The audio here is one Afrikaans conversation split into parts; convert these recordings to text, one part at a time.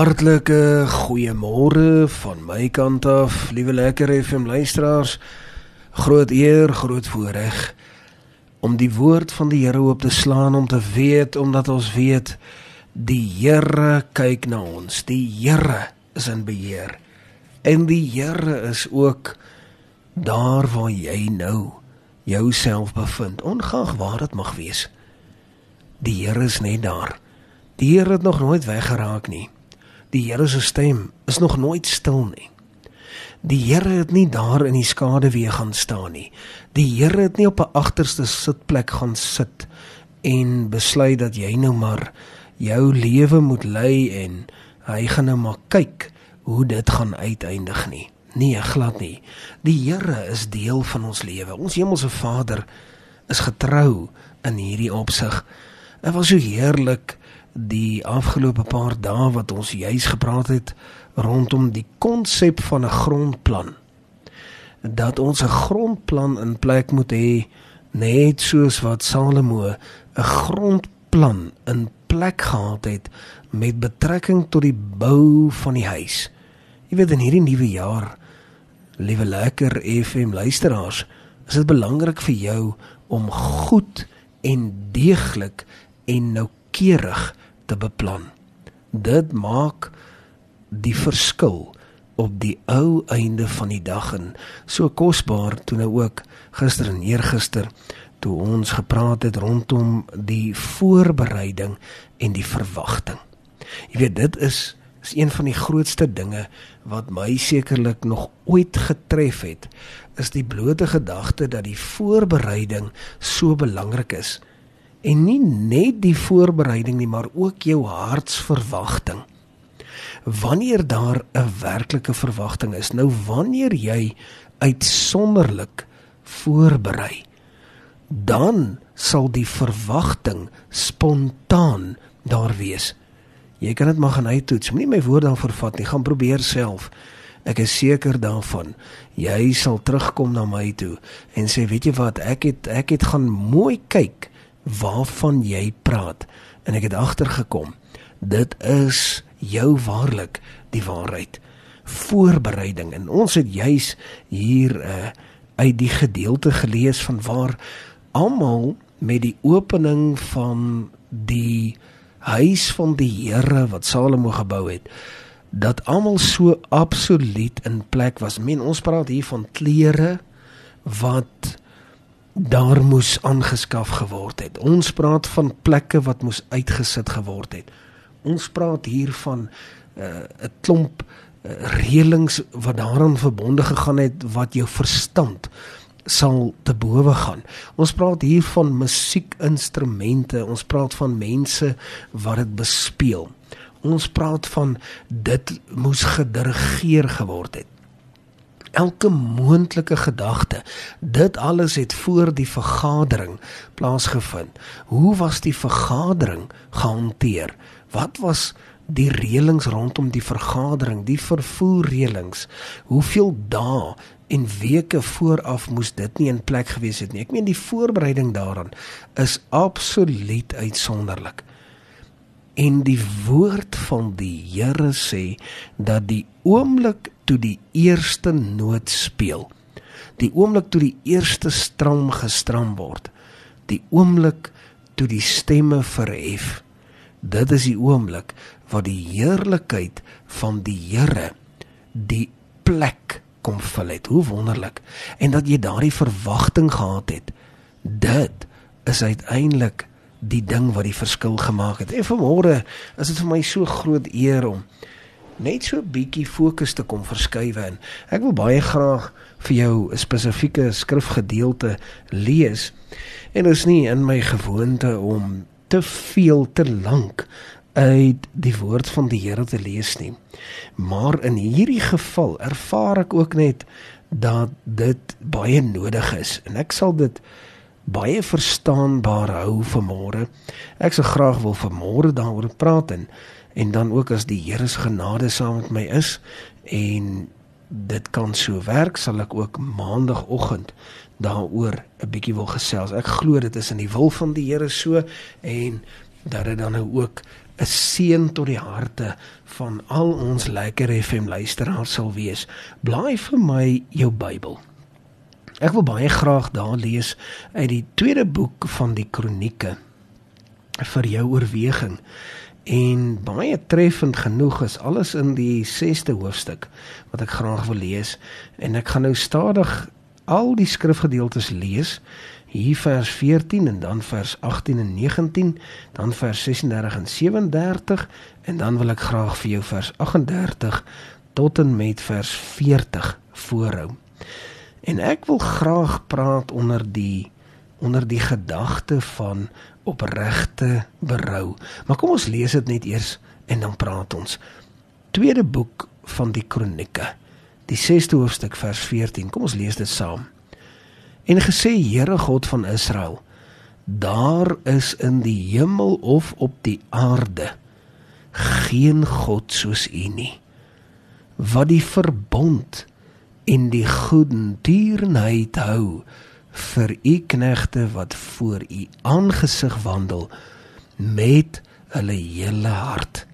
Hartlike goeiemôre van my kant af, liewe lekker FM luisteraars. Groot eer, groot voorreg om die woord van die Here op te slaan om te weet omdat ons weet die Here kyk na ons. Die Here is in beheer. En die Here is ook daar waar jy nou jouself bevind, ongeag waar dit mag wees. Die Here is net daar. Die Here het nog nooit weggeraak nie. Die Here se stem is nog nooit stil nie. Die Here het nie daar in die skaduwee gaan staan nie. Die Here het nie op 'n agterste sitplek gaan sit en besluit dat jy nou maar jou lewe moet lei en hy gaan nou maar kyk hoe dit gaan uiteindig nie. Nee, glad nie. Die Here is deel van ons lewe. Ons hemelse Vader is getrou in hierdie opsig. Dit was so heerlik die afgelope paar dae wat ons juis gepraat het rondom die konsep van 'n grondplan. Dat ons 'n grondplan in plek moet hê net soos wat Salomo 'n grondplan in plek gehad het met betrekking tot die bou van die huis. Jy weet in hierdie nuwe jaar, liewe lekker FM luisteraars, is dit belangrik vir jou om goed en deeglik en noukeurig te beplan. Dit maak die verskil op die ou einde van die dag en so kosbaar toe nou ook gister en eergister toe ons gepraat het rondom die voorbereiding en die verwagting. Jy weet dit is is een van die grootste dinge wat my sekerlik nog ooit getref het is die blote gedagte dat die voorbereiding so belangrik is en nie net die voorbereiding nie, maar ook jou hartsverwagting. Wanneer daar 'n werklike verwagting is, nou wanneer jy uitsonderlik voorberei, dan sal die verwagting spontaan daar wees. Jy kan dit maar gaan uittoets. Moenie my woord dan vervat nie. Gaan probeer self. Ek is seker daarvan jy sal terugkom na my toe en sê weet jy wat ek het ek het gaan mooi kyk waarvan jy praat. En ek het agtergekom dit is jou waarlik die waarheid. Voorbereiding. En ons het juis hier uh, uit die gedeelte gelees van waar almal met die opening van die huis van die Here wat Salomo gebou het dat almal so absoluut in plek was. Men ons praat hier van klere wat daar moes aangeskaf geword het. Ons praat van plekke wat moes uitgesit geword het. Ons praat hier van uh, 'n uh, klomp uh, reëlings wat daaraan verbonde gegaan het wat jou verstand sal te bowe gaan. Ons praat hier van musiekinstrumente, ons praat van mense wat dit bespeel. Ons praat van dit moes gedirigeer geword het elke moontlike gedagte. Dit alles het voor die vergadering plaasgevind. Hoe was die vergadering gehanteer? Wat was die reëlings rondom die vergadering die vervoerreëlings? Hoeveel dae en weke vooraf moes dit nie in plek gewees het nie? Ek meen die voorbereiding daaraan is absoluut uitsonderlik en die woord van die Here sê dat die oomblik toe die eerste noot speel. Die oomblik toe die eerste stram gestram word. Die oomblik toe die stemme verhef. Dit is die oomblik waar die heerlikheid van die Here die plek kom vul het. Hoe wonderlik. En dat jy daardie verwagting gehad het. Dit is uiteindelik die ding wat die verskil gemaak het. En vanmôre is dit vir my so groot eer om net so 'n bietjie fokus te kom verskuif en ek wil baie graag vir jou 'n spesifieke skrifgedeelte lees. En dit is nie in my gewoonte om te veel te lank uit die woord van die Here te lees nie. Maar in hierdie geval ervaar ek ook net dat dit baie nodig is. En ek sal dit baie verstaanbaar hou vir môre ek sou graag wil vir môre daaroor praat en en dan ook as die Here se genade saam met my is en dit kan so werk sal ek ook maandagooggend daaroor 'n bietjie wil gesels. Ek glo dit is in die wil van die Here so en dat dit dan nou ook 'n seën tot die harte van al ons lekker FM luisteraars sal wees. Blaai vir my jou Bybel. Ek wil baie graag daar lees uit die tweede boek van die Kronieke vir jou oorweging. En baie treffend genoeg is alles in die 6ste hoofstuk wat ek graag wil lees en ek gaan nou stadig al die skrifgedeeltes lees hier vers 14 en dan vers 18 en 19 dan vers 36 en 37 en dan wil ek graag vir jou vers 38 tot en met vers 40 voorhou. En ek wil graag praat onder die onder die gedagte van opregte berou. Maar kom ons lees dit net eers en dan praat ons. Tweede boek van die Kronieke. Die 6ste hoofstuk vers 14. Kom ons lees dit saam. En gesê Here God van Israel, daar is in die hemel of op die aarde geen god soos U nie. Wat die verbond en die goedertierenheid hou vir u knegte wat voor u aangesig wandel met hulle hele hart.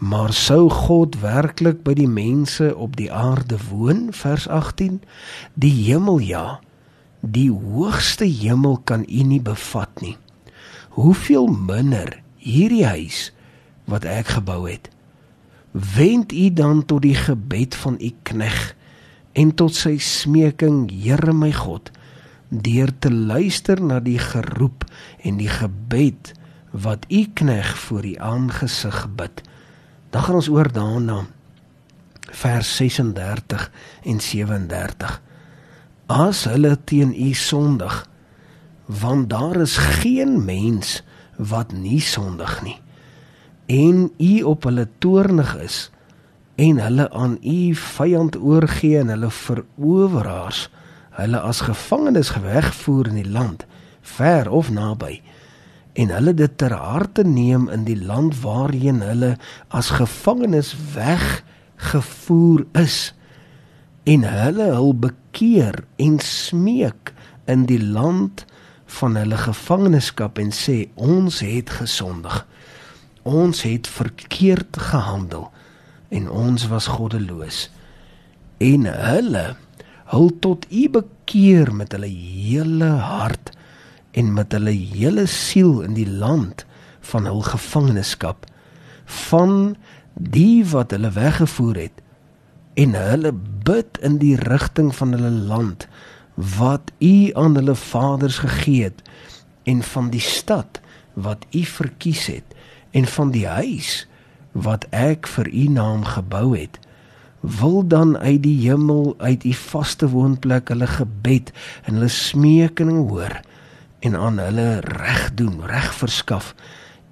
Maar sou God werklik by die mense op die aarde woon? Vers 18 die hemel ja. Die hoogste hemel kan u nie bevat nie. Hoeveel minder hierdie huis wat ek gebou het. Wend u dan tot die gebed van u knegg en tot sy smeking Here my God deur te luister na die geroep en die gebed wat u knegg voor u aangesig bid. Dan gaan ons oor daarna vers 36 en 37. As hulle teen u sondig, want daar is geen mens wat nie sondig nie. En u op hulle toornig is en hulle aan u vyand oorgee en hulle veroweraars hulle as gevangenes wegvoer in die land ver of naby en hulle dit ter harte neem in die land waarheen hulle as gevangenes weggevoer is en hulle hul bekeer en smeek in die land van hulle gevangenskap en sê ons het gesondig. Ons het verkeerd gehandel en ons was goddeloos. En hulle hul tot u bekeer met hulle hele hart en met hulle hele siel in die land van hul gevangenskap van die wat hulle weggevoer het. En hulle bid in die rigting van hulle land wat u aan hulle vaders gegee het en van die stad wat u verkies het en van die huis wat ek vir u naam gebou het wil dan uit die hemel uit u vaste woonplek hulle gebed en hulle smeeking hoor en aan hulle reg doen, reg verskaf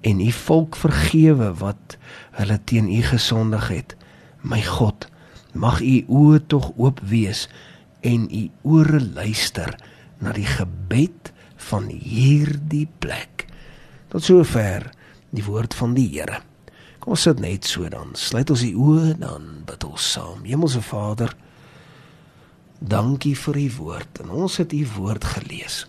en u volk vergewe wat hulle teen u gesondig het. My God, mag u oë tog oop wees en u ore luister na die gebed van hierdie plek. Tot sover die woord van die Here. Kom ons sit net so dan. Sluit ons die oë dan bid ons saam. Hemelse Vader, dankie vir u woord en ons het u woord gelees.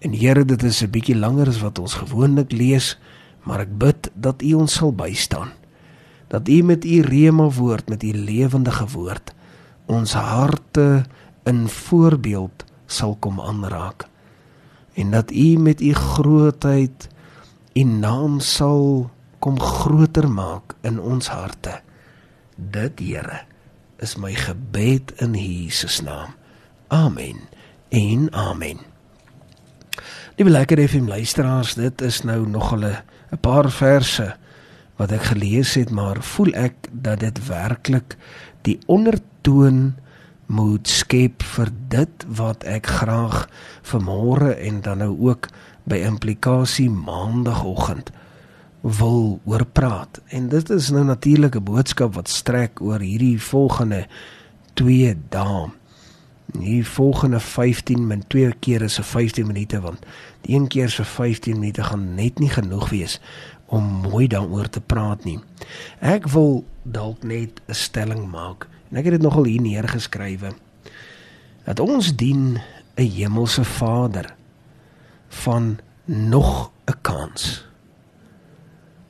En Here, dit is 'n bietjie langer as wat ons gewoonlik lees, maar ek bid dat u ons sal bystaan. Dat u met u rema woord, met u lewendige woord ons harte in voorbeeld sal kom aanraak. En dat u met u grootheid u naam sal kom groter maak in ons harte. Dit Here is my gebed in Jesus naam. Amen. En amen. Liewe lekker FM luisteraars, dit is nou nog 'n paar verse wat ek gelees het, maar voel ek dat dit werklik die ondertoon moet skep vir dit wat ek graag vanmôre en dan nou ook by implikasie maandagooggend wil oor praat. En dit is nou natuurlik 'n boodskap wat strek oor hierdie volgende 2 dae. Die volgende 15 min 2 keer is 'n 15 minute want die een keer se 15 minute gaan net nie genoeg wees om mooi daaroor te praat nie. Ek wil dalk net 'n stelling maak en ek het dit nogal hier neergeskrywe dat ons dien 'n hemelse Vader van nog 'n kans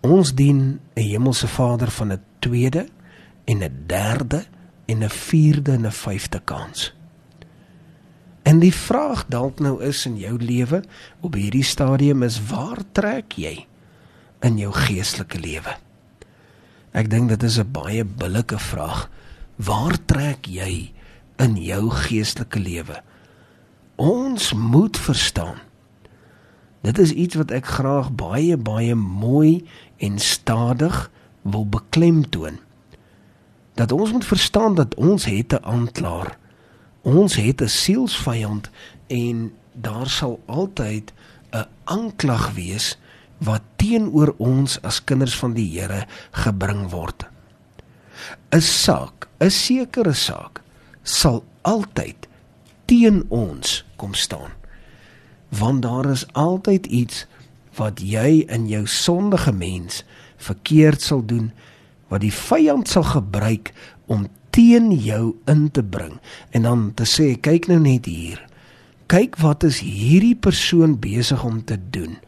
Ons dien 'n hemelse Vader van 'n tweede en 'n derde en 'n vierde en 'n vyfde kans. En die vraag dalk nou is in jou lewe op hierdie stadium is waar trek jy in jou geestelike lewe? Ek dink dit is 'n baie billike vraag. Waar trek jy in jou geestelike lewe? Ons moet verstaan. Dit is iets wat ek graag baie baie mooi en stadig wil beklemtoon. Dat ons moet verstaan dat ons het 'n aanklaer. Ons het 'n sielsvyand en daar sal altyd 'n aanklag wees wat teenoor ons as kinders van die Here gebring word. 'n Saak, 'n sekere saak sal altyd teen ons kom staan. Want daar is altyd iets wat jy in jou sondige mens verkeerd sal doen wat die vyand sal gebruik om teen jou in te bring. En dan te sê kyk nou net hier. Kyk wat is hierdie persoon besig om te doen.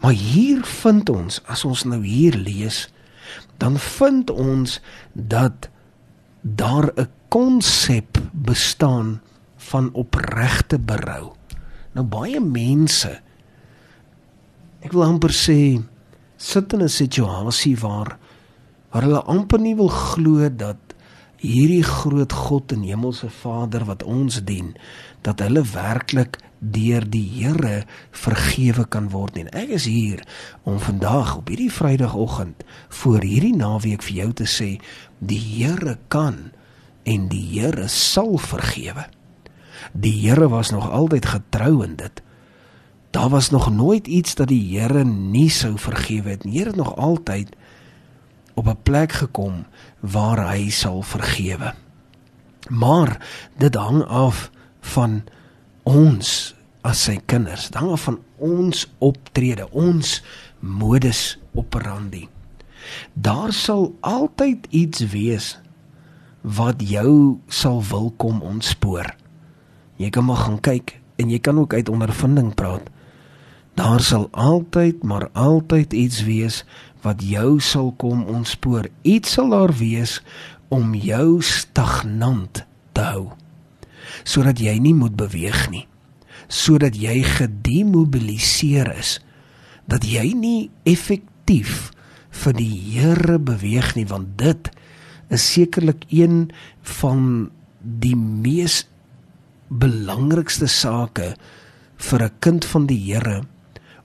Maar hier vind ons as ons nou hier lees dan vind ons dat daar 'n konsep bestaan van opregte berou. Nou baie mense ek wil amper sê sit in 'n situasie waar waar hulle amper nie wil glo dat hierdie groot God en hemelse Vader wat ons dien dat hulle werklik deur die Here vergewe kan word nie. Ek is hier om vandag op hierdie Vrydagoggend voor hierdie naweek vir jou te sê die Here kan en die Here sal vergewe. Die Here was nog altyd getrou in dit. Daar was nog nooit iets dat die Here nie sou vergewe het nie. Hier het nog altyd op 'n plek gekom waar hy sal vergewe. Maar dit hang af van ons as sy kinders. Dit hang af van ons optrede, ons modus operandi. Daar sal altyd iets wees wat jou sal wil kom ontspoor. Jy kan maar gaan kyk en jy kan ook uit ondervinding praat. Daar sal altyd maar altyd iets wees wat jou sal kom ontspoor. Iets sal daar wees om jou stagnant te hou. Sodat jy nie moet beweeg nie. Sodat jy gedemobiliseer is. Dat jy nie effektief vir die Here beweeg nie want dit is sekerlik een van die mees belangrikste sake vir 'n kind van die Here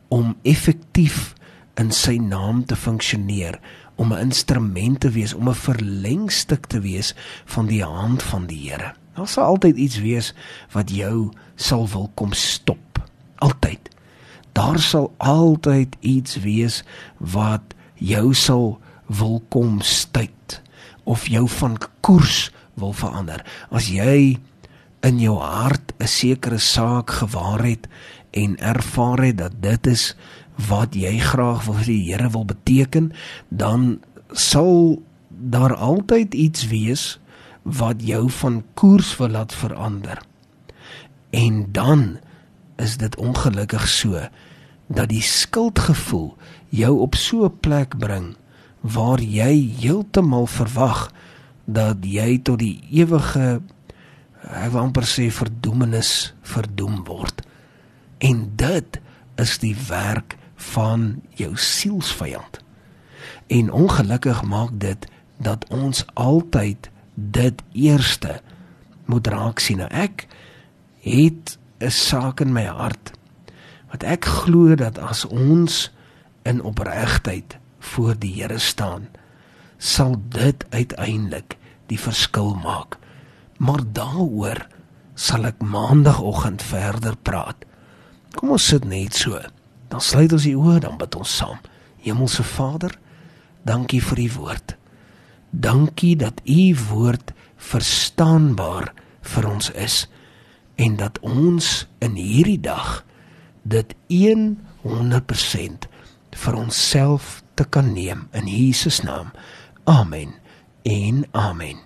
om effektief in sy naam te funksioneer, om 'n instrument te wees, om 'n verlengstuk te wees van die hand van die Here. Daar sal altyd iets wees wat jou sal wil kom stop. Altyd. Daar sal altyd iets wees wat jou sal wil kom stuit of jou van koers wil verander. As jy in jou hart 'n sekere saak gewaar het en ervaar het dat dit is wat jy graag wil vir die Here wil beteken, dan sal daar altyd iets wees wat jou van koers wil laat verander. En dan is dit ongelukkig so dat die skuldgevoel jou op so 'n plek bring waar jy heeltemal verwag dat jy tot die ewige ek wil amper sê verdoemenis verdoem word. En dit is die werk van jou sielsvyand. En ongelukkig maak dit dat ons altyd dit eerste moet raak sien. Nou ek het 'n saak in my hart wat ek glo dat as ons in opregtheid voor die Here staan, sal dit uiteindelik die verskil maak. Maar daaroor sal ek maandagooggend verder praat. Kom ons sit net so. Dan sluit ons die oë, dan bid ons saam. Hemelse Vader, dankie vir u woord. Dankie dat u woord verstaanbaar vir ons is en dat ons in hierdie dag dit 100% vir onsself te kan neem in Jesus naam. Amen. En amen.